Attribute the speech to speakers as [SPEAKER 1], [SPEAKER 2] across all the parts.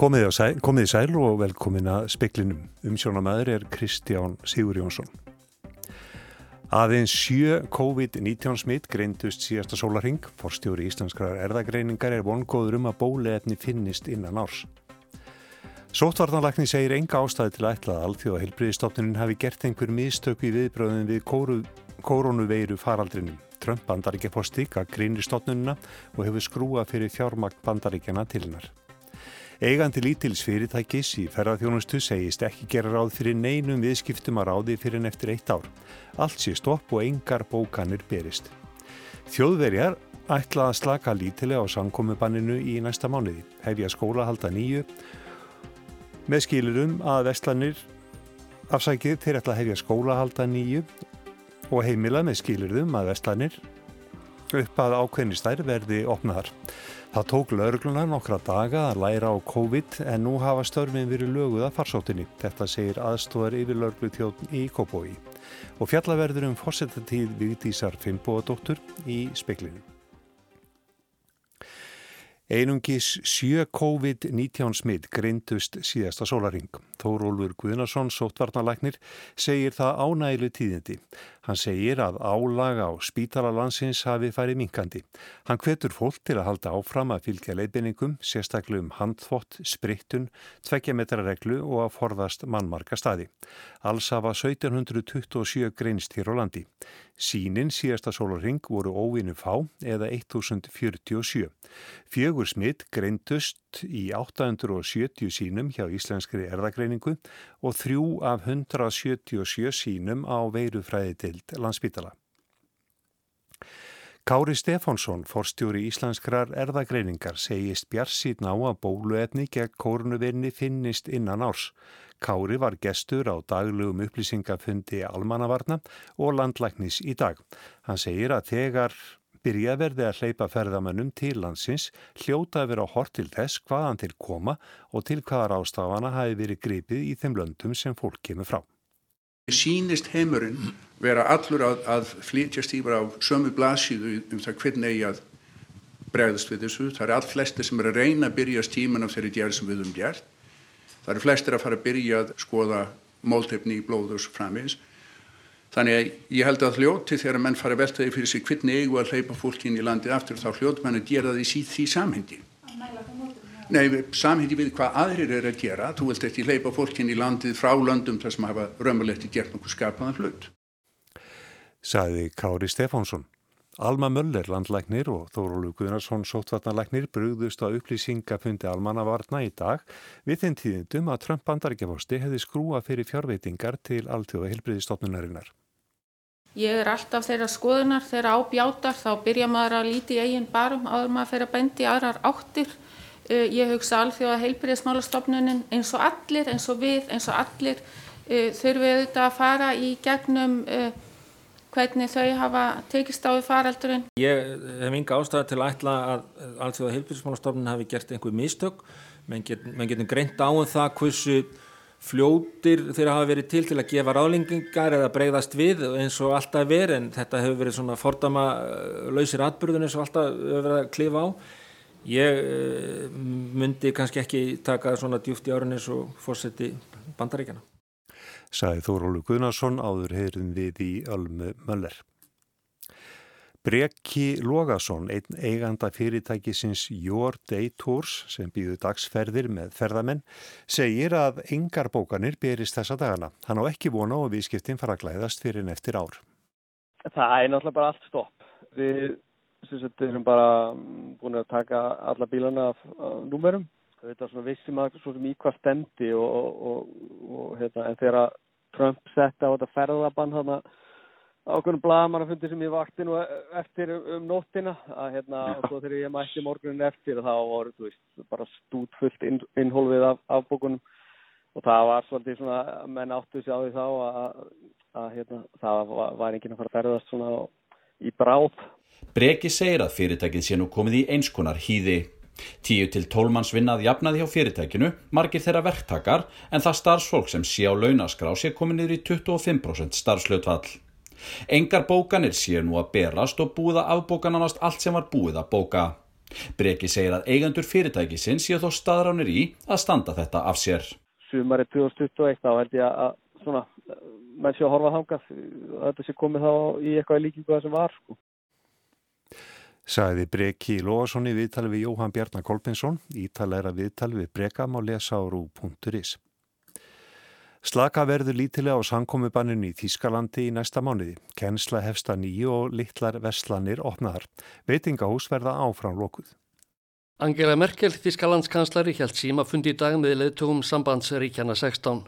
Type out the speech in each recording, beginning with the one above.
[SPEAKER 1] Komið, sæl, komið í sæl og velkomin að speklinum. Umsjónamæður er Kristján Sigur Jónsson. Aðeins sjö COVID-19 smitt greindust síðasta sólaring. Forstjóri íslenskrar erðagreiningar er vongóður um að bólefni finnist innan árs. Sótvarnalagni segir enga ástæði til að ætla að alþjóða heilbriðistofnunin hafi gert einhver mistök í viðbröðum við koronaveiru faraldrinum. Trump bandaríkja postík að grínir stofnunina og hefur skrúa fyrir fjármakt bandaríkjana til hennar. Eigandi lítils fyrirtækis í ferðarþjónustu segist ekki gera ráð fyrir neinum viðskiptum að ráði fyrir en eftir eitt ár. Allt sé stopp og engar bókanir berist. Þjóðverjar ætla að slaka lítilega á samkomubanninu í næsta mánuði. Hefja skóla halda nýju með skilurum að vestlanir afsækið þeir ætla að hefja skóla halda nýju og heimila með skilurum að vestlanir upp að ákveðni stær verði opnaðar. Það tók laurgluna nokkra daga að læra á COVID en nú hafa störfin verið löguð að farsóttinni. Þetta segir aðstóðar yfir laurglu þjóðn í Kópói. Og fjallaverður um fórsettatíð Vigdísar Finnbóadóttur í speklinu. Einungis sjö COVID-19 smitt greindust síðasta sólaring. Þórólfur Guðnarsson, sóttvarnalæknir, segir það ánægilu tíðindi. Hann segir að álag á spítalalandsins hafi farið minkandi. Hann hvetur fólk til að halda áfram að fylgja leifinningum, sérstaklega um handþvott, sprittun, tvekkjametrarreglu og að forðast mannmarka staði. Alls hafa 1727 greinst hér á landi. Sínin síðasta sólaring voru óvinnu fá eða 1047. Fjögur smitt greindust í 870 sínum hjá Íslenskri erðagreiningu og þrjú af 177 sínum á veirufræði tild landsbítala. Kári Stefánsson, forstjóri Íslenskrar erðagreiningar, segist bjarsýtn á að bóluefni gegn kórnuvinni finnist innan árs. Kári var gestur á daglugum upplýsingafundi almannavarna og landlæknis í dag. Hann segir að þegar byrja verði að hleypa ferðamennum til landsins hljóta að vera hort til þess hvaðan til koma og til hvaðar ástafana hafi verið gripið í þeim löndum sem fólk kemur frá.
[SPEAKER 2] Sýnist heimurinn vera allur að, að flytjast yfir á sömu blasíðu um það hvernig eigi að bregðast við þessu. Það eru all flesti sem eru að reyna að byrja stíman af þeirri djær sem við höfum gert. Það eru flestir að fara að byrja að skoða móltefni í blóður framins. Þannig að ég held að hljóti þegar menn fara að velta því fyrir sig hvernig eigu að hleypa fólk inn í landið aftur þá hljóti menn að gera því síð því samhendi. Nei, samhendi við hvað aðrir er að gera. Þú vilt ekki hleypa fólk inn í landið frá landum þar sem hafa raunverulegt gert nokkuð skapaðan hlut.
[SPEAKER 1] Saði Kári Stefánsson. Alma Möller, landlæknir og Þórólu Guðnarsson, sóttvarnalæknir, brugðust á upplýsingafundi almannavarna í dag við þeim tíðindum að Trump bandaríkjafosti hefði skrúa fyrir fjárveitingar til alltjóða helbriðistofnunarinnar.
[SPEAKER 3] Ég er alltaf þeirra skoðunar, þeirra ábjátar, þá byrja maður að líti eigin barum áður maður fyrir að bendi aðrar áttir. Ég hugsa allþjóða heilbriðismálastofnunin eins og allir, eins og við, eins og allir þurfum við auðvitað að fara í gegnum hvernig þau hafa tekist á við faraldurinn.
[SPEAKER 4] Ég hef yngi ástæði til að ætla að allþjóða heilbíðismálastofnun hafi gert einhver mistök, menn getum get greint á um það hversu fljótir þeirra hafa verið til til að gefa ráðlingingar eða breyðast við eins og alltaf verið en þetta hefur verið svona fordama lausir atbyrðun eins og alltaf hefur verið að klifa á. Ég myndi kannski ekki taka svona djúft í árun eins og fórseti bandaríkjana
[SPEAKER 1] sagði Þórólu Guðnarsson áður heyrðum við í Ölmu Möller. Brekki Logason, einn eiganda fyrirtækisins Your Day Tours sem býðu dagsferðir með ferðamenn, segir að yngar bókanir berist þessa dagana. Hann á ekki vona og viðskiptin fara að glæðast fyrir en eftir ár.
[SPEAKER 5] Það er náttúrulega bara allt stopp. Við sagt, erum bara búin að taka alla bílana af, númerum. Þetta er svona vissum að svo sem í hvað stemdi og, og, og, og hérna, en þegar Trump setta á þetta ferðabann hann að ákveðnum blagamannafundi sem ég vakti nú eftir um nóttina að hérna og svo þegar ég mætti morgunin eftir þá voru þú veist bara stútfullt inn, innhólfið af afbókunum og það var svolítið svona menn áttu sig á því þá að, að, að hérna það var, var enginn að fara að ferðast svona í bráð.
[SPEAKER 6] Breki segir að fyrirtækið sé nú komið í einskonar hýði. Tíu til tólmanns vinnað jafnaði hjá fyrirtækinu, margir þeirra verktakar en það starfsfólk sem sé á launaskrá sé komið niður í 25% starfslötvall. Engar bókanir sé nú að berast og búið að afbókananast allt sem var búið að bóka. Breki segir að eigendur fyrirtækisins séu þó staðránir í að standa þetta af sér.
[SPEAKER 5] Sumari 2021 þá held ég að svona, menn sé að horfa þangað þetta sé komið þá í eitthvað líkingu það sem var sko.
[SPEAKER 1] Sæði Breki Lóasson í viðtali við Jóhann Bjarnar Kolbensson. Ítalæra viðtali við Breka má lesa á rú.is. Slaka verður lítilega á sankomubanninu í Þískalandi í næsta mánuði. Kennsla hefsta nýju og litlar veslanir opnaðar. Veitingahús verða áfram lokuð.
[SPEAKER 7] Angela Merkel, Þískalandskanslari, held síma fundi í dag með leðtugum sambandsríkjana 16.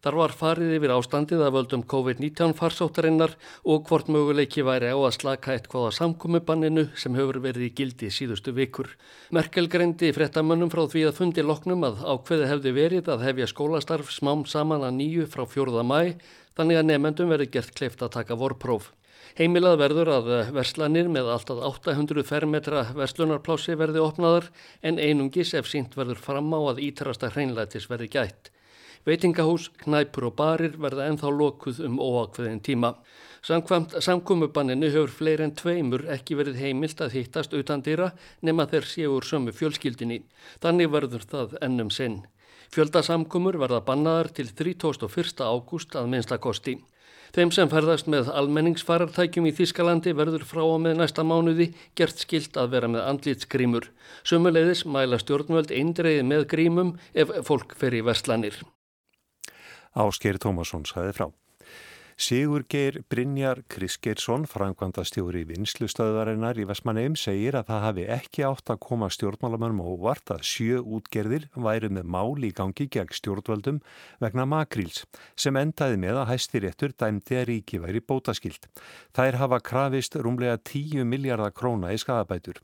[SPEAKER 7] Þar var farið yfir ástandið að völdum COVID-19 farsóttarinnar og hvort möguleiki væri á að slaka eitthvað á samkomubanninu sem hefur verið í gildi síðustu vikur. Merkel greindi fréttamönnum frá því að fundi loknum að ákveði hefði verið að hefja skólastarf smám saman að nýju frá fjóruða mæ þannig að nefendum verið gert kleift að taka vorpróf. Heimilað verður að verslanir með alltaf 800 fermetra verslunarplási verði opnaðar en einungis ef sínt verður fram á að ítrasta hreinlætis verði gætt. Veitingahús, knæpur og barir verða enþá lokuð um óakveðin tíma. Samkvæmt samkumubanninu hefur fleiri en tveimur ekki verið heimilt að hittast utan dýra nema þeir séu úr sömu fjölskyldinni. Þannig verður það ennum sinn. Fjöldasamkumur verða bannaðar til 31. ágúst að minnstakosti. Þeim sem ferðast með almenningsfarartækjum í Þískalandi verður frá og með næsta mánuði gert skilt að vera með andlitsgrímur. Sumuleiðis mæla stjórnvöld eindreiði með grímum ef fólk fer í verslanir.
[SPEAKER 1] Ásker Tómasson sæði frá. Sigur Geir Brynjar Kriskeirsson, frangvanda stjóri vinslustöðarinnar í Vestmanneim, segir að það hafi ekki átt að koma stjórnmálamannum óvart að sjö útgerðir væri með máli í gangi gegn stjórnvöldum vegna makríls, sem endaði með að hæstiréttur dæmdi að ríki væri bótaskild. Þær hafa krafist rúmlega 10 miljardar króna í skadabætur.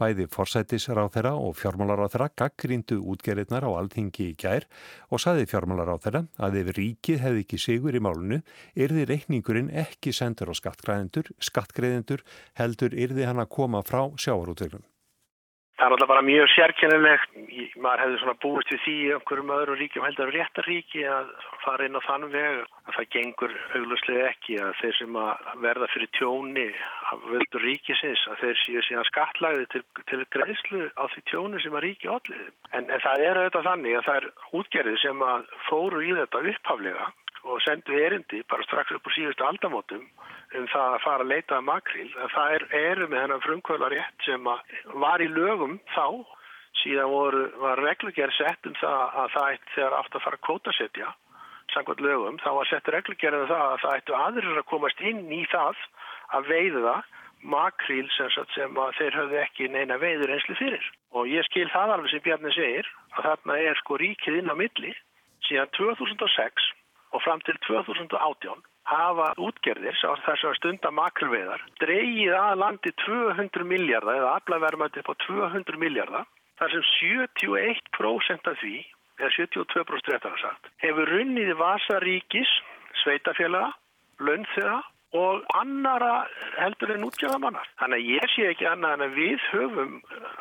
[SPEAKER 1] Bæði forsætisráþera og fjármálaráþera gaggríndu útgerðirnar á alþingi í gær og saði fjármálaráþera að ef ríkið hefði ekki sigur í málunu, yrði yrði reikningurinn ekki sendur á skattgræðendur heldur yrði hann að koma frá sjávarútöglum.
[SPEAKER 8] Það er alltaf bara mjög sérkennilegt, maður hefði svona búist við því einhverjum öðrum ríkjum heldur réttaríki að fara inn á þann veg að það gengur auglustlega ekki að þeir sem að verða fyrir tjóni af völdur ríkisins að þeir séu síðan skattlagði til, til greiðslu á því tjóni sem að ríki allir. En, en það er auðvitað þannig að það er útgerðið sem að fóru í þetta upphaflega og sendu erindi bara strax upp á síðustu aldamótum um það að fara að leita að makril að það er, eru með hennar frumkvöla rétt sem var í lögum þá. Síðan voru, var reglugjær sett um það að það eitt þegar aftur að fara að kvótasetja samkvæmt lögum. Þá var sett reglugjærið um það að það ættu aðrir að komast inn í það að veiða makril sem, sem þeir höfðu ekki neina veiður einslu fyrir. Og ég skil það alveg sem Bjarni segir að þarna er sko ríkið inn á milli. Síðan 2006 og fram til 2018 hafa útgerðir þess að stunda makrelveðar dreyið að landi 200 miljardar eða aflaverðmætti på 200 miljardar þar sem 71% af því eða 72% réttar að sagt hefur runnið vasaríkis, sveitafélaga, launþeða og annara heldur en útgjörðamannar. Þannig að ég sé ekki annað en að við höfum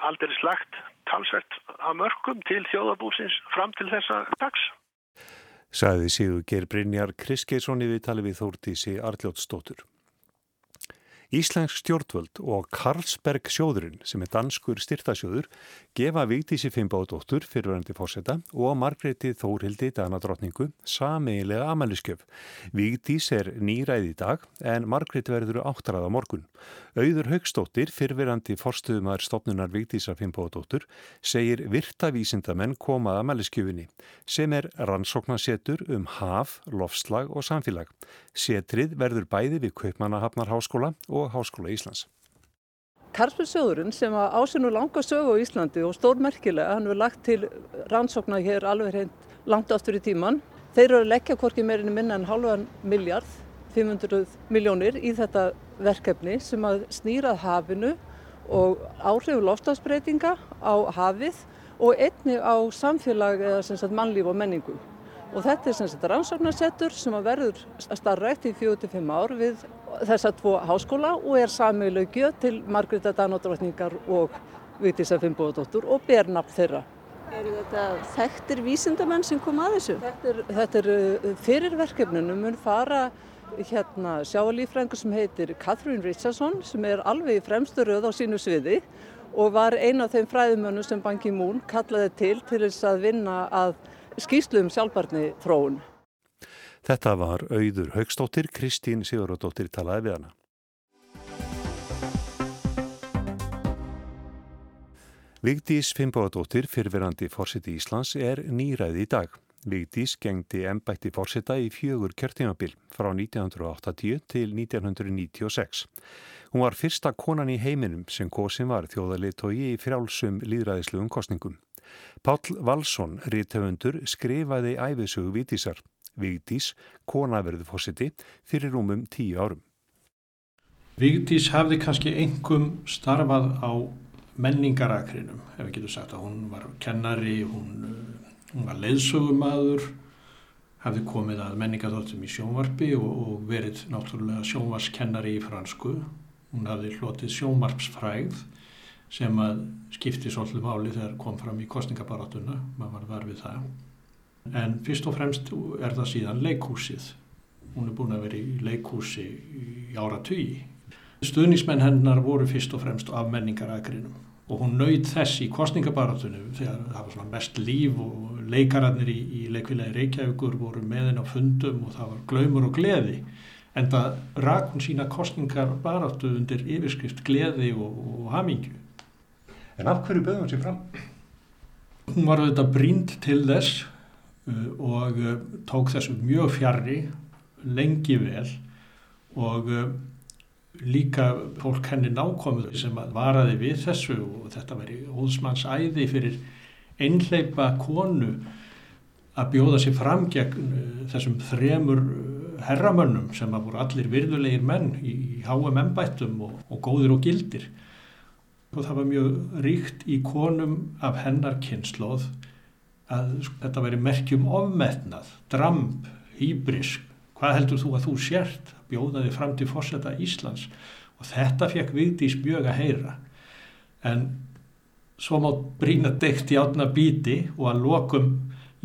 [SPEAKER 8] aldrei slagt talsvert að mörgum til þjóðabúsins fram til þessa dags
[SPEAKER 1] sagði Sigur Geir Brynjar Kriskesson í viðtali við Þórtísi Arljótsdóttur. Íslensk stjórnvöld og Karlsberg sjóðurinn sem er danskur styrtasjóður gefa Vigdísi Fimbaudóttur fyrirverandi fórseta og Margreði Þórildi danadrottningu sameigilega amaliskjöf. Vigdís er nýræði í dag en Margreði verður áttarað á morgun. Auður Högstóttir, fyrirverandi fórstuðumar stopnunar Vigdísa Fimbaudóttur, segir virtavísindamenn komað amaliskjöfinni sem er rannsóknarsetur um haf, lofslag og samfélag. Setrið verður bæði við Kaupmannahafnar háskóla og og Háskóla Íslands.
[SPEAKER 9] Karlsbjörnsjóðurinn sem ásinu langa sögu á Íslandi og stórmerkilega, hann hefur lagt til rannsóknar hér alveg hreint langt aftur í tíman. Þeir eru að leggja hvorki meirinu minna en halvan miljard, 500 miljónir í þetta verkefni sem að snýrað hafinu og áhrifu lofstafsbreytinga á hafið og einni á samfélag eða sagt, mannlíf og menningu. Og þetta er sem sagt rannsóknarsettur sem að verður starrekt í 45 ár við þessa tvo háskóla og er sameiglög gjöð til Margréta Danóttrótningar og Vigdísa Fimboðadóttur og ber nafn þeirra.
[SPEAKER 10] Eru þetta þekktir vísindamenn sem kom að þessu?
[SPEAKER 9] Þetta er, þetta er uh, fyrir verkefninu mun fara hérna, sjáalífrængur sem heitir Catherine Richardson sem er alveg í fremstu röð á sínu sviði og var eina af þeim fræðimönnum sem Ban Ki-moon kallaði til til þess að vinna að skýslu um sjálfbarni þróun.
[SPEAKER 1] Þetta var auður Haugstóttir, Kristín Sigurðardóttir talaði við hana. Vigdís Fimboðadóttir, fyrfirandi fórsiti Íslands, er nýræði í dag. Vigdís gengdi ennbætti fórseta í fjögur kjörtímabil frá 1980 til 1996. Hún var fyrsta konan í heiminum sem kosin var þjóðarleitói í frjálsum líðræðislegum kostningum. Pál Valsson, rítöfundur, skrifaði æfisögu Vigdísar. Vigdís, konaverðu fórseti, fyrir rúmum tíu árum.
[SPEAKER 11] Vigdís hafði kannski engum starfað á menningarakrinum, ef við getum sagt að hún var kennari, hún Hún var leiðsögumadur, hafði komið að menningaþóttum í sjónvarpi og, og verið náttúrulega sjónvarskennari í fransku. Hún hafði hlotið sjónvarpsfræð sem að skipti svolítið máli þegar kom fram í kostningabaratuna, maður var við það. En fyrst og fremst er það síðan leikhúsið. Hún er búin að vera í leikhúsi í ára tugi. Stuðnismenn hennar voru fyrst og fremst af menningarakrinum og hún nöyð þess í kostningabaratunum þegar það var svona mest líf og leikararnir í, í leikvilagi Reykjavíkur voru meðin á fundum og það var glaumur og gleði en það rak hún sína kostningabaratu undir yfirskrift gleði og, og hamingju.
[SPEAKER 1] En af hverju böðum sér fram?
[SPEAKER 11] Hún var auðvitað brínd til þess og uh, tók þessu mjög fjarrri lengi vel og uh, líka fólk henni nákomið sem varaði við þessu og þetta veri óðsmanns æði fyrir einhleipa konu að bjóða sér fram gegn þessum þremur herramönnum sem að voru allir virðulegir menn í háum ennbættum og, og góðir og gildir. Og það var mjög ríkt í konum af hennar kynnslóð að þetta veri merkjum ofmetnað, dramp, hýbrisk. Hvað heldur þú að þú sért? Bjóðaði fram til fórseta Íslands. Og þetta fekk Vigdís mjög að heyra. En svo má brína deikt í átna bíti og að lokum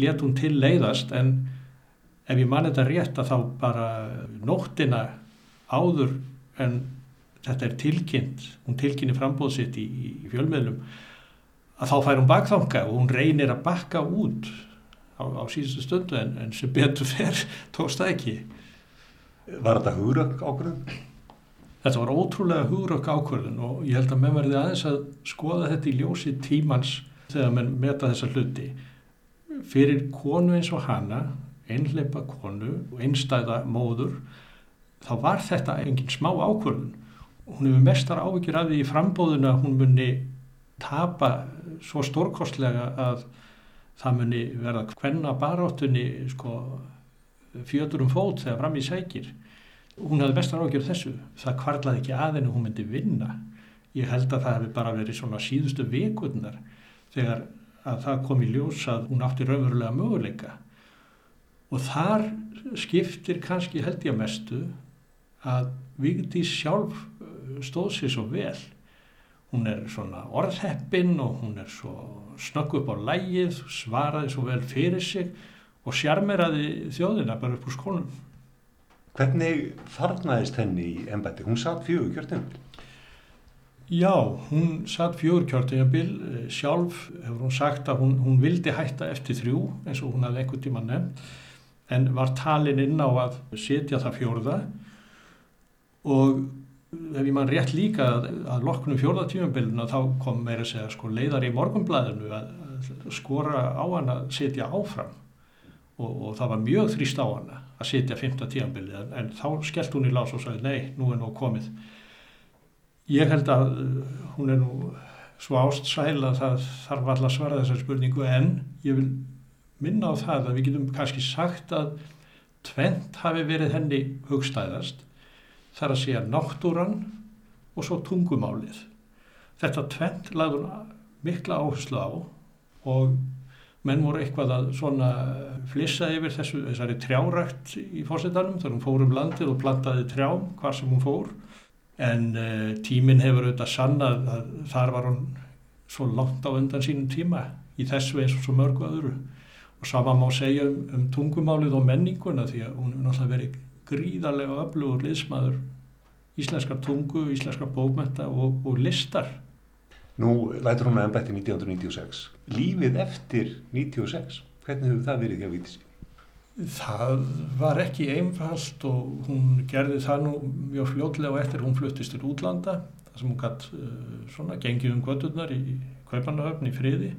[SPEAKER 11] let hún til leiðast. En ef ég man þetta rétt að þá bara nóttina áður en þetta er tilkynnt hún tilkynni frambóðsitt í, í fjölmiðlum að þá fær hún bakþanga og hún reynir að bakka út á, á síðustu stundu en, en sem betur fer tókst það ekki
[SPEAKER 1] Var þetta hugurökk ákvörðun?
[SPEAKER 11] Þetta var ótrúlega hugurökk ákvörðun og ég held að menn verði aðeins að skoða þetta í ljósi tímans þegar menn meta þessa hluti. Fyrir konu eins og hana, einleipa konu og einstæða móður, þá var þetta engin smá ákvörðun. Hún hefur mestar ávikið að því í frambóðuna hún muni tapa svo stórkostlega að það muni verða hvenna baráttunni sko fjötur um fót þegar fram í sækir. Hún hafði bestar ágjörð þessu. Það kvarlaði ekki að henni hún myndi vinna. Ég held að það hefði bara verið svona síðustu vikurnar þegar að það kom í ljós að hún átti raunverulega möguleika. Og þar skiptir kannski held ég mestu að Vigdís sjálf uh, stóð sér svo vel hún er svona orðheppin og hún er svo snögg upp á lægið svaraði svo vel fyrir sig og sjarmeraði þjóðina bara upp úr skónum.
[SPEAKER 1] Hvernig farnaðist henni í ennbætti? Hún satt fjögur kjörtinabil?
[SPEAKER 11] Já, hún satt fjögur kjörtinabil. Sjálf hefur hún sagt að hún, hún vildi hætta eftir þrjú eins og hún hafði einhvern tíma nefn en var talin inn á að setja það fjórða og ef ég mann rétt líka að, að loknum fjórðatífumbiluna þá kom meira segja sko, leiðar í morgunblæðinu að, skora á hann að setja áfram. Og, og það var mjög þrýst á hana að sitja 15 tíanbili en, en þá skellt hún í lás og sagði nei, nú er nú komið. Ég held að uh, hún er nú svo ástsæl að það þarf alltaf að svara þessar spurningu en ég vil minna á það að við getum kannski sagt að tvent hafi verið henni hugstæðast þar að segja náttúran og svo tungumálið. Þetta tvent lagður mikla áherslu á og menn voru eitthvað að svona flissa yfir þessu, þessari trjárækt í fórsetanum þegar hún fór um landið og plantaði trjám hvar sem hún fór. En uh, tíminn hefur auðvitað sannað að þar var hún svo langt á undan sínum tíma í þessu eins og svo mörgu öðru. Og sama má segja um, um tungumálið og menninguna því að hún er náttúrulega verið gríðarlega öflugur liðsmaður íslenskar tungu, íslenskar bókmenta og, og listar
[SPEAKER 1] Nú lætur hún að ennbætti 1996. Lífið eftir 96, hvernig hefur það verið hjá Vítis?
[SPEAKER 11] Það var ekki einfalt og hún gerði það nú mjög fljótlega og eftir hún fluttist til útlanda þar sem hún gætt uh, svona gengið um gödurnar í Kaupanahöfn í friði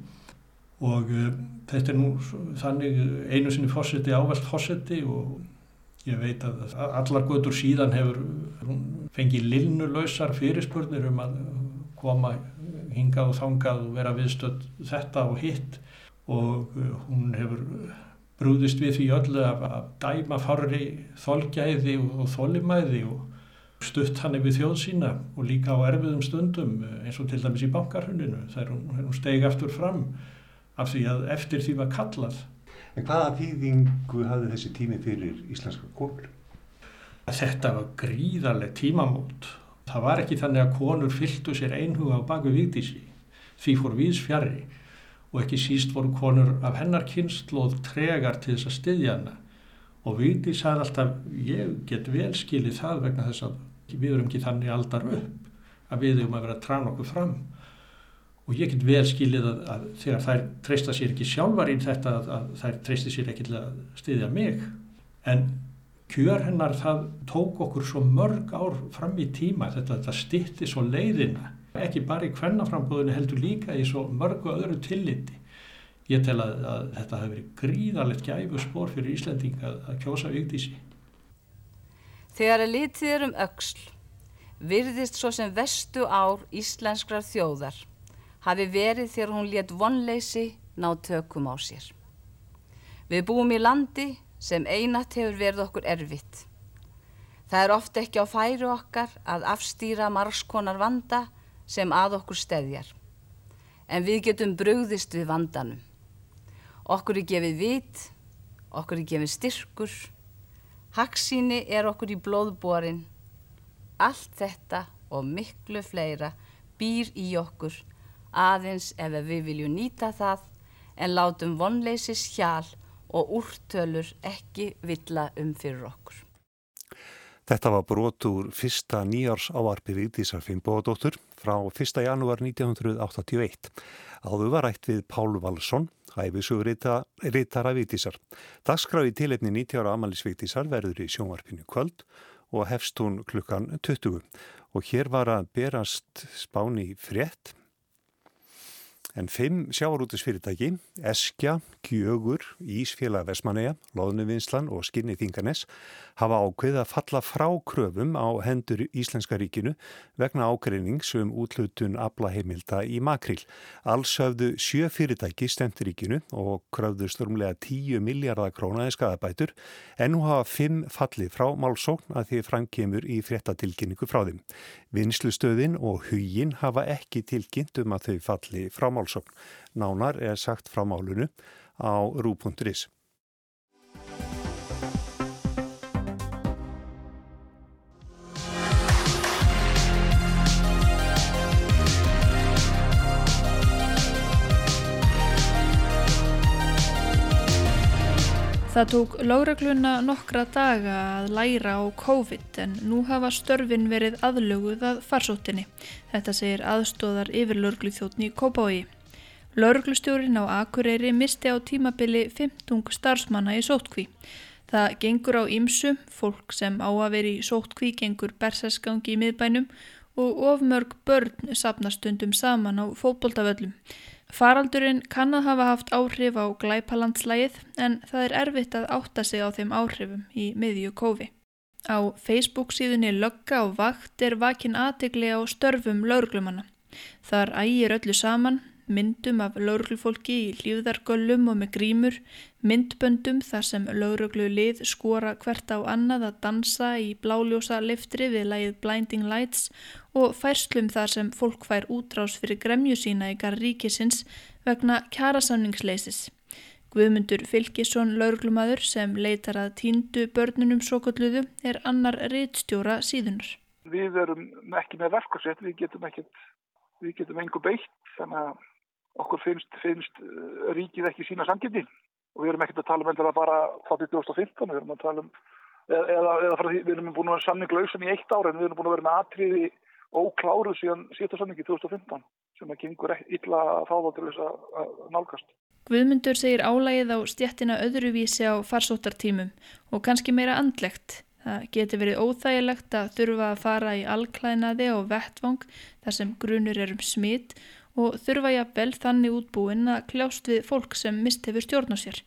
[SPEAKER 11] og uh, þetta er nú þannig einu sinni fósetti ávelt fósetti og ég veit að allar gödur síðan hefur fengið lilnulausar fyrirspurnir um að koma hingað og þangað og vera viðstödd þetta og hitt og uh, hún hefur brúðist við því öllu að, dæma farri þolgæði og, þolimæði og stutt hann yfir þjóð sína og líka á erfiðum stundum eins og til dæmis í bankarhundinu þegar hún, hún stegi aftur fram af því að eftir því var kallað.
[SPEAKER 1] En hvaða þýðingu hafði þessi tími fyrir íslenska konur?
[SPEAKER 11] Þetta var gríðarlega tímamót. Það var ekki þannig að konur fylgtu sér einhuga á baku viktísi. Því fór viðs fjari og ekki síst voru konur af hennar kynnslóð tregar til þess að styðja hana og Vigdís sagði alltaf ég get vel skilið það vegna þess að við erum ekki þannig aldar upp að við erum að vera að trana okkur fram og ég get vel skilið að, að þegar þær treysta sér ekki sjálfar í þetta að, að þær treysti sér ekki til að styðja mig en kjör hennar það tók okkur svo mörg ár fram í tíma þetta, þetta stitti svo leiðina ekki bara í hvernaframbúðinu heldur líka í svo mörgu öðru tilliti. Ég tel að, að þetta hefur verið gríðarlegt gæfu spór fyrir Íslanding að kjósa auktísi.
[SPEAKER 12] Þegar að litið er um auksl, virðist svo sem vestu ár íslenskrar þjóðar hafi verið þegar hún let vonleysi ná tökum á sér. Við búum í landi sem einat hefur verið okkur erfitt. Það er ofta ekki á færi okkar að afstýra margskonar vanda sem að okkur steðjar. En við getum brugðist við vandanum. Okkur er gefið vit, okkur er gefið styrkur, haksíni er okkur í blóðborin. Allt þetta og miklu fleira býr í okkur aðeins ef við viljum nýta það en látum vonleisis hjál og úrtölur ekki villa um fyrir okkur.
[SPEAKER 1] Þetta var brot úr fyrsta nýjárs áarpi Vigdísar Finnbóðadóttur frá 1. janúar 1981. Áður var rætt við Pál Valsson, hæfisugur reytara Vigdísar. Dagskrá í tilefni 90 ára Amalis Vigdísar verður í sjónvarpinu kvöld og hefst hún klukkan 20. Og hér var að berast spáni frétt En fimm sjávarútisfyrirtæki, Eskja, Kjögur, Ísfélag Vesmaneja, Lóðnuvinslan og Skinni Þinganes hafa ákveð að falla frá kröfum á hendur Íslenska ríkinu vegna ágreinings um útlutun aflaheimilda í makril. Alls hafðu sjö fyrirtæki stemt ríkinu og kröfðu störmlega 10 miljardar krónaði skadabætur en nú hafa fimm falli frá málsókn að því framkemur í fréttatilkynningu frá þeim. Vinslustöðin og hugin hafa ekki tilkynnt um að þau falli frá málsókn. Nánar er sagt frá málunu á rú.is.
[SPEAKER 13] Það tók lágragluna nokkra daga að læra á COVID en nú hafa störfin verið aðlöguð að farsóttinni. Þetta segir aðstóðar yfir laurglu þjóttni Kópái. Lauruglustjórin á Akureyri misti á tímabili 15 starfsmanna í sótkví. Það gengur á ýmsu, fólk sem á að veri í sótkví gengur bersasgangi í miðbænum og ofmörg börn sapnastundum saman á fótboltavöllum. Faraldurinn kann að hafa haft áhrif á glæpalandslægið en það er erfitt að átta sig á þeim áhrifum í miðju kófi. Á Facebook síðunni Lögga og Vakt er vakin aðtegli á störfum lauruglumanna. Þar ægir öllu saman, myndum af lauruglufólki í hlýðargöllum og með grímur, myndböndum þar sem lauruglu lið skora hvert á annað að dansa í bláljósa liftri við lægið Blinding Lights og færslum þar sem fólk fær útrás fyrir gremju sína í garríkisins vegna kjarasamningsleisis. Guðmundur Fylkisson lauruglumadur sem leitar að tíndu börnunum sokotluðu er annar reittstjóra síðunar.
[SPEAKER 14] Við erum ekki með verkarsett, við getum ekkert, við getum engu beitt þannig að okkur finnst, finnst uh, ríkið ekki sína samgindi og við erum ekkert að tala um að bara frá 2015, við erum að tala um eða, eða frá því við erum búin að vera samninglausan í eitt ára en við erum búin að vera með atriði ókláruð síðan síðan samningi 2015. sem að gengur illa að fá þá til þess að nálgast.
[SPEAKER 13] Guðmundur segir álægið á stjettina öðruvísi á farsóttartímum og kannski meira andlegt. Það geti verið óþægilegt að þurfa að fara í alklænaði og vettvang þar sem grunur er um smitt og þurfa jafnvel þannig útbúin að kljást við fólk sem mist hefur stjórn á sér.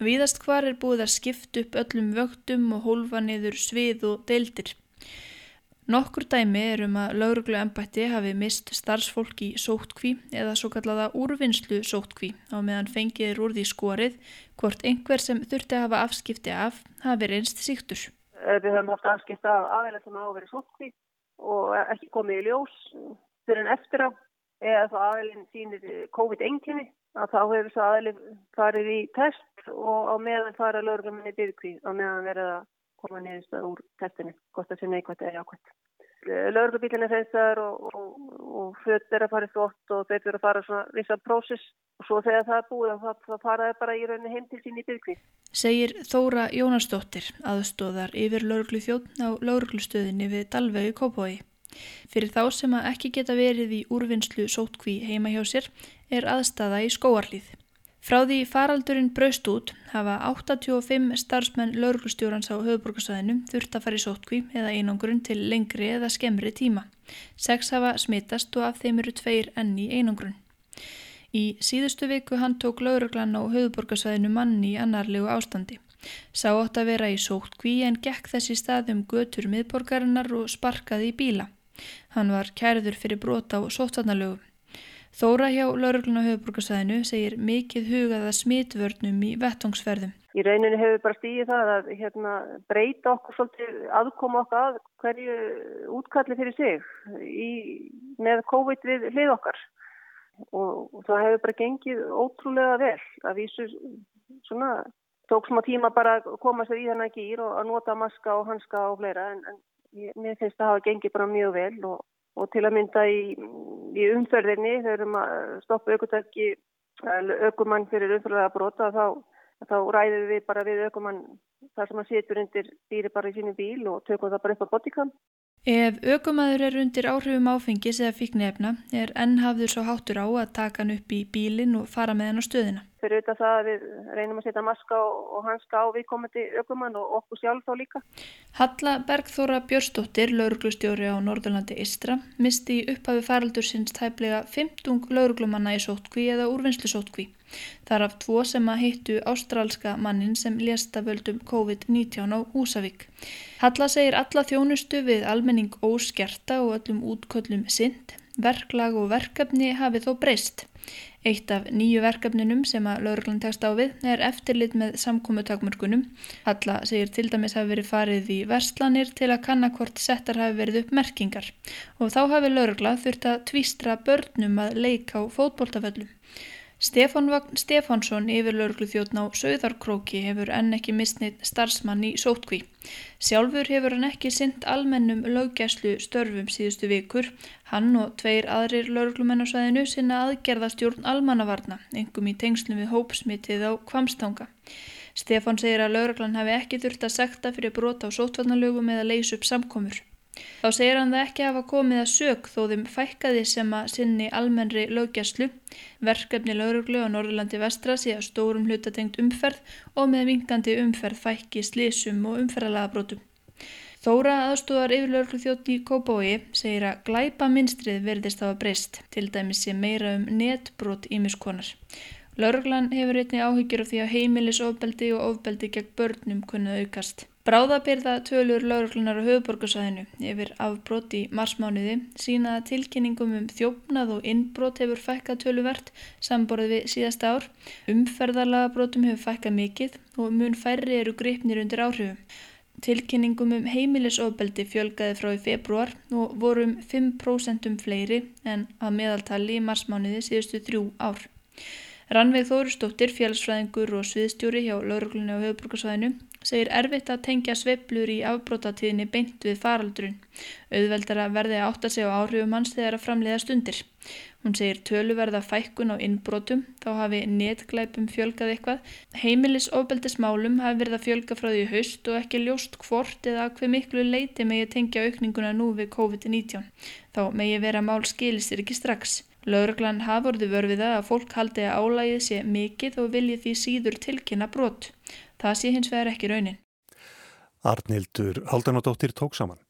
[SPEAKER 13] Víðast hvar er búið að skipta upp öllum vögtum og hólfa niður svið og deildir. Nokkur dæmi er um að lauruglu ennbætti hafi mist starfsfólk í sótkví eða svo kallaða úrvinnslu sótkví á meðan fengið er úr því skorið hvort einhver sem þurfti að hafa afskipti af hafi reynst síktur.
[SPEAKER 15] Við höfum haft afskipti af aðeins sem hafa verið sótkví og ekki komið í ljós fyrir en eftir á eða þá aðeins sínir COVID-19 að þá hefur þess aðeins farið í test og á meðan fara laurugluminni byrkví á meðan verið að koma niðurstað úr testinu, hvort það sé neikvæmt eða jákvæmt. Lörgubílinni hreinsar og, og, og föt er að fara þvott og þeir eru að fara svona vissa prósess og svo þegar það er búið það, það faraði bara í rauninni heim til sín í byggkvíð.
[SPEAKER 13] Segir Þóra Jónasdóttir, aðstóðar yfir lauruglu þjóttn á lauruglustöðinni við Dalvegi Kópói. Fyrir þá sem að ekki geta verið í úrvinnslu sótkví heima hjá sér er aðstafa í skóarlið. Frá því faraldurinn braust út hafa 85 starfsmenn lauruglustjórans á höfuborgarsvæðinu þurft að fara í sótkví eða einangrun til lengri eða skemmri tíma. Seks hafa smittast og af þeim eru tveir enni einangrun. Í síðustu viku hann tók lauruglan á höfuborgarsvæðinu manni í annarlegu ástandi. Sá átt að vera í sótkví en gekk þessi staðum götur miðborgarinnar og sparkaði í bíla. Hann var kærður fyrir brota á sóttarnalögum. Þóra hjá laurugluna höfuborgarsæðinu segir mikið hugaða smitvörnum í vettvangsferðum.
[SPEAKER 15] Í rauninu hefur bara stíðið það að hérna, breyta okkur svolítið aðkoma okkar að hverju útkalli fyrir sig í, með COVID við hlið okkar og, og það hefur bara gengið ótrúlega vel að vísu svona tók smá tíma bara að koma sér í þennan gýr og að nota maska og hanska og fleira en, en ég, mér finnst það að hafa gengið bara mjög vel og og til að mynda í, í umferðinni við erum að stoppa aukutæki aukumann fyrir umferðaða brota þá, þá ræðum við bara við aukumann þar sem hann situr undir dýri bara í sínum bíl og tökum það bara upp á botikam.
[SPEAKER 13] Ef aukumæður er undir áhrifum áfengis eða fíknefna er enn hafður svo háttur á að taka hann upp í bílinn og fara með hann á stöðina.
[SPEAKER 15] Fyrir auðvitað það að við reynum að setja maska og hanska á viðkomandi aukumann og okkur sjálf þá líka.
[SPEAKER 13] Halla Bergþóra Björstóttir, lauruglustjóri á Norðurlandi Istra, misti í upphafi faraldur sinns tæplega 15 lauruglumanna í sótkví eða úrvinnslu sótkví. Þar af tvo sem að hittu ástrálska mannin sem lesta völdum COVID-19 á Húsavík. Halla segir alla þjónustu við almenning óskerta og öllum útköllum synd, verklag og verkefni hafi þó breyst. Eitt af nýju verkefninum sem að lauruglan tekst á við er eftirlit með samkómutakmörkunum. Halla segir til dæmis hafi verið farið í verslanir til að kannakvort settar hafi verið upp merkingar og þá hafi laurugla þurft að tvístra börnum að leika á fótboltaföllum. Stefán Vagn Stefánsson yfir laurugluþjóðn á Söðarkróki hefur enn ekki mistnið starfsmann í sótkví. Sjálfur hefur hann ekki synd almennum löggæslu störfum síðustu vikur. Hann og tveir aðrir lauruglumennasvæðinu sinna aðgerðastjórn almannavarna, engum í tengslum við hópsmitið á kvamstanga. Stefán segir að lauruglan hafi ekki þurft að sekta fyrir brota á sótvarnalögum eða leysu upp samkomur. Þá segir hann það ekki hafa komið að sög þó þeim fækkaði sem að sinni almennri lögjastlu, verkefni lauruglu á Norðurlandi vestra sé að stórum hlutatengt umferð og með vingandi umferð fækki slísum og umferðalagabrótum. Þóra aðstúðar yfir lauruglu þjótt í Kópái segir að glæpa minstrið verðist hafa breyst, til dæmis sé meira um netbrót ímiskonar. Lauruglan hefur einni áhyggjur af því að heimilisofbeldi og ofbeldi gegn börnum kunnað aukast. Bráðabyrða tölur lauruglunar á höfuborgarsæðinu yfir afbrot í marsmánuði sína að tilkynningum um þjófnað og innbrot hefur fækkað töluvert samborðið við síðasta ár. Umferðarlagabrotum hefur fækkað mikið og mun færri eru gripnir undir áhrifum. Tilkynningum um heimilisofbeldi fjölgaði frá í februar og voru um 5% fleiri en að meðaltali í marsmánuði síðustu þrjú ár. Rannveig Þóristóttir, félagsfræðingur og sviðstjóri hjá lauruglunni á höfuborgarsvæðinu segir erfitt að tengja sveplur í afbrótatíðinni beint við faraldurinn. Auðveldara verði að átta sig á áhrifum hans þegar að framleiða stundir. Hún segir töluverða fækkun á innbrótum, þá hafi netglæpum fjölgað eitthvað. Heimilisofbeldismálum hafi verið að fjölga frá því haust og ekki ljóst hvort eða hver miklu leiti megi tengja aukninguna nú við COVID-19. Þá megi vera mál skilisir ekki strax. Lauruglan hafurði vörfiða að fólk haldi að álægið sé mikið og vilji því síður tilkynna brott. Það sé hins vegar ekki raunin.
[SPEAKER 16] Arnildur Haldanadóttir tók saman.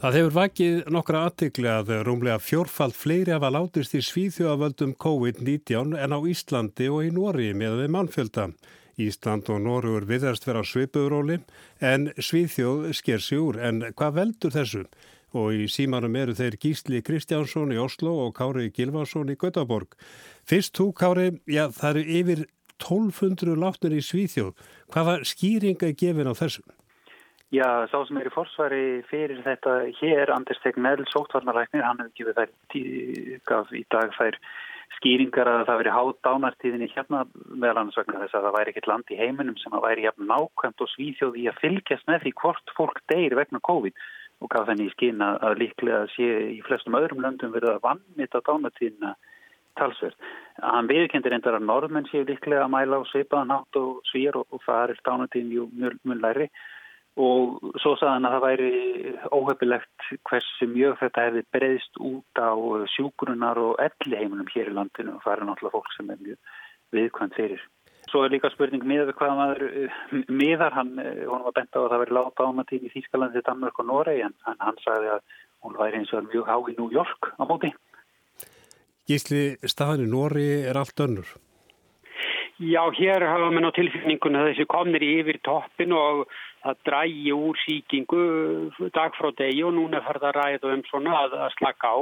[SPEAKER 16] Það hefur vakið nokkra aðtikli að rúmlega fjórfald fleiri hafa látist í svíþjóðavöldum COVID-19 en á Íslandi og í Nóri með við mannfjölda. Ísland og Nóruður viðast vera svipuðuróli en svíþjóð sker sig úr. En hvað veldur þessu? Og í símanum eru þeir Gísli Kristjánsson í Oslo og Kári Gilvarsson í Götaborg. Fyrst þú Kári, já það eru yfir 1200 látnir í Svíþjóð. Hvaða skýringa er gefin á þessum?
[SPEAKER 17] Já, sá sem er í forsvari fyrir þetta hér, Anders Tegnell, sóttvarnalæknir, hann hefur gefið þær tíkaf í dag þær skýringar að það veri hátt dánartíðinni hérna meðal annars vegna þess að það væri ekkert land í heiminum sem að væri jafn nákvæmt og svíþjóð í að fylgjast með því hvort fólk deyri vegna COVID og gaf þenni í skýna að líklega sé í flestum öðrum löndum verið að vannmita dánatíðina talsverð. Hann viðkendir endar að norðmenn séu líklega að mæla á seipaðan átt og svíjar og, og það er dánatíðin mjög, mjög læri og svo saðan að það væri óhefilegt hversu mjög þetta hefði breyðst út á sjúgrunar og elli heimunum hér í landinu og það er náttúrulega fólk sem er mjög viðkvæmt fyrir. Svo er líka spurning miðað hvað maður eh, miðar hann, eh, hún var bent á að það veri láta ámatíð í Þýskalandi, Danmark og Noregi en hann sagði að hún væri eins og mjög há í New York á móti.
[SPEAKER 16] Gísli, staðan í Noregi er allt önnur.
[SPEAKER 18] Já, hér hafa maður á tilfinningun að þessi komnir yfir toppin og það drægi úr síkingu dag frá degi og núna fer það ræðu um svona að, að slaka á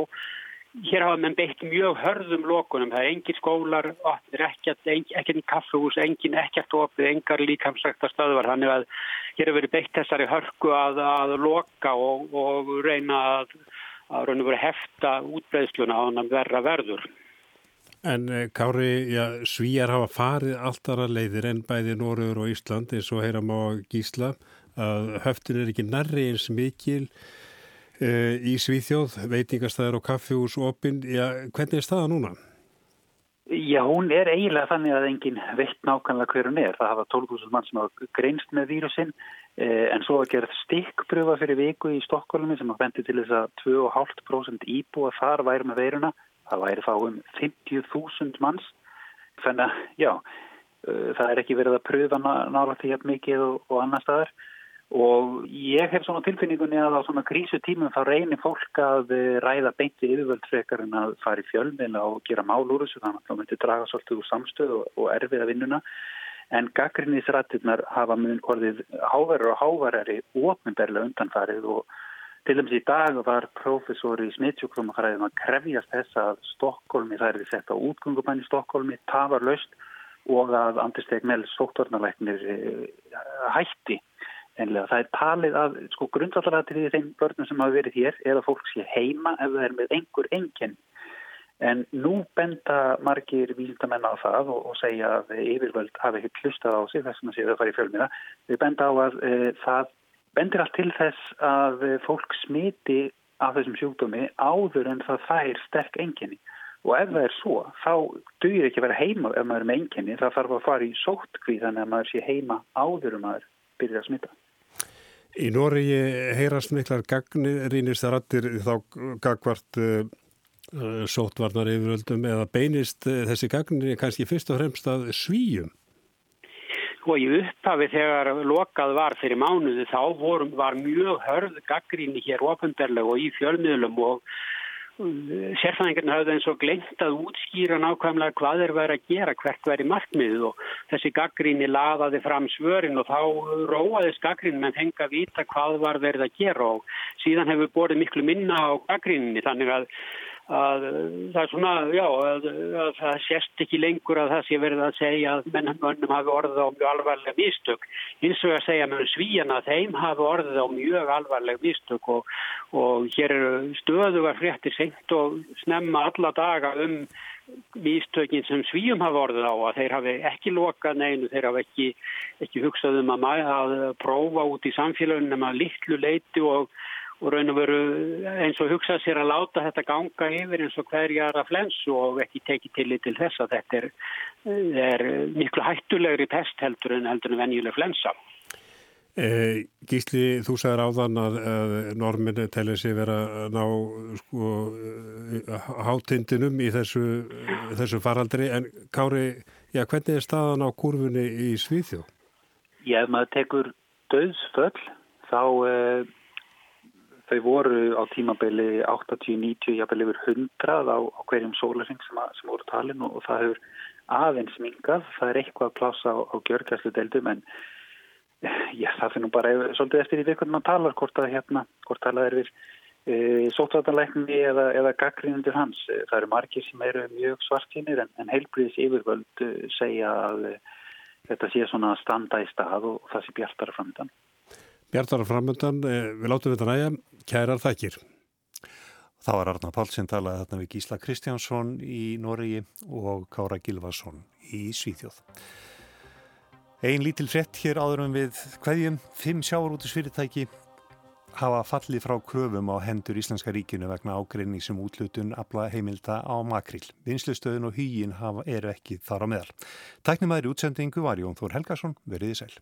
[SPEAKER 18] hér hafa menn beitt mjög hörðum lokunum, það er engin skólar opnir, ekkert, ekkert kaffehús engin ekkert opnið, engar líkamsrækta stöðvar, þannig að hér hefur verið beitt þessari hörku að, að loka og, og reyna að, að reyna að hefta útbreyðsluna á hann verra verður.
[SPEAKER 16] En eh, Kári, já, svíjar hafa farið alltara leiðir en bæði Norður og Ísland eins og heyram á Gísla höftin er ekki nærri eins mikil í Svíþjóð, veitingastæðar og kaffihús opinn, já, hvernig er staða núna?
[SPEAKER 17] Já, hún er eiginlega þannig að enginn veitt nákvæmlega hver hún er. Það hafa 12.000 mann sem hafa greinst með vírusinn eh, en svo að gera stikkpröfa fyrir viku í Stokkólumi sem að bendi til þess að 2,5% íbúa þar væri með veiruna. Það væri þá um 50.000 manns. Þannig að, já, uh, það er ekki verið að pröfa nála því að mikið og, og annar staðar og ég hef svona tilfinningunni að á svona krísutímum þá reynir fólk að eh, ræða beinti yfirvöld frekar en að fara í fjölmila og gera mál úr þessu þannig að það myndi draga svolítið úr samstöð og, og erfiða vinnuna. En gaggrinnisrættirnar hafa mun orðið háverður og háverðari ofnberlega undanfarið og til dæmis í dag var professor í smittsjúkvömmakræðum að krefjast þess að Stokkólmi, það er því sett á útgöngumann í Stokkólmi, það var löst og að Andrsteg Mell sóttornalæknir eh, hætti Einlega, það er talið að sko, grundvallarættir í þeim börnum sem hafa verið hér eða fólk sé heima ef það er með einhver enginn. En nú benda margir víldamenn á það og, og segja að yfirvöld hafi ekki hlustað á sig þess að það farið í fjölmiða. Við benda á að e, það bendir allt til þess að fólk smiti af þessum sjúkdómi áður en það fær sterk enginni. Og ef það er svo, þá dugir ekki að vera heima ef maður er með enginni. Það þarf að fara í sóttkví þannig að maður sé heima áður um maður byrja að smita.
[SPEAKER 16] Í Nóri heyrast miklar gagnirínist að rattir þá gagvart uh, sótvarnar yfiröldum eða beinist uh, þessi gagnir kannski fyrst og fremst að svíjum?
[SPEAKER 18] Sko í upphafi þegar lokað var fyrir mánuðu þá vorum, var mjög hörð gaggríni hér ofinberlega og í fjölmiðlum og sérfæðingarna hafði eins og glengt að útskýra nákvæmlega hvað er verið að gera, hvert verið markmiðið og þessi gaggríni laðaði fram svörin og þá róaðist gaggríni menn fengi að vita hvað var verið að gera og síðan hefur borðið miklu minna á gaggríninni þannig að að það er svona, já, að, að það sést ekki lengur að það sé verið að segja að mennum hafi orðið á mjög alvarlega mistök. Hins vegar segja með svíjana þeim hafi orðið á mjög alvarlega mistök og, og hér eru stöðugar fréttir senkt og snemma alla daga um místökin sem svíjum hafa orðið á að þeir hafi ekki lokað neinu, þeir hafi ekki, ekki hugsað um að, að prófa út í samfélagunum að litlu leiti og og raun og veru eins og hugsa sér að láta þetta ganga yfir eins og hverjara flensu og ekki tekið til til þess að þetta er, er miklu hættulegri pest heldur en heldur en venjuleg flensa.
[SPEAKER 1] E, Gísli, þú sagðir áðan að, að norminni tellir sig vera að ná sko, hátindinum í þessu, þessu faraldri en Kári, já, hvernig er staðan á kurfunni í Svíþjó?
[SPEAKER 17] Já, ef maður tekur döðsföll þá uh, þau voru á tímabili 80-90, jáfnvel yfir 100 á, á hverjum sólaring sem, sem voru talin og, og það hefur aðeins mingað, það er eitthvað að plása á, á gjörgæslu deildum en já, það finnum bara svolítið eftir í hvernig maður talar hvort að hérna, hvort talað er við e, sótrætanleikni eða, eða gaggrínundir hans. E, það eru margir sem eru mjög svartínir en, en heilbriðis yfirvöld segja að e, þetta sé svona standa í stað og, og það sé bjartara framöndan.
[SPEAKER 1] Bjartara framöndan, e, við látum þetta næja, kærar þakkir. Það var Arna Pálsson talaði þarna við Gísla Kristjánsson í Noregi og Kára Gilvason í Svíþjóð. Einn lítil frett hér áður um við hverjum fimm sjáurútisfyrirtæki hafa fallið frá kröfum á hendur Íslenska ríkinu vegna ágreinning sem útlutun afla heimilda á makril. Vinslustöðun og hýjin eru ekki þar á meðal. Tæknumæður útsendingu var Jón Þór Helgason, veriði sæl.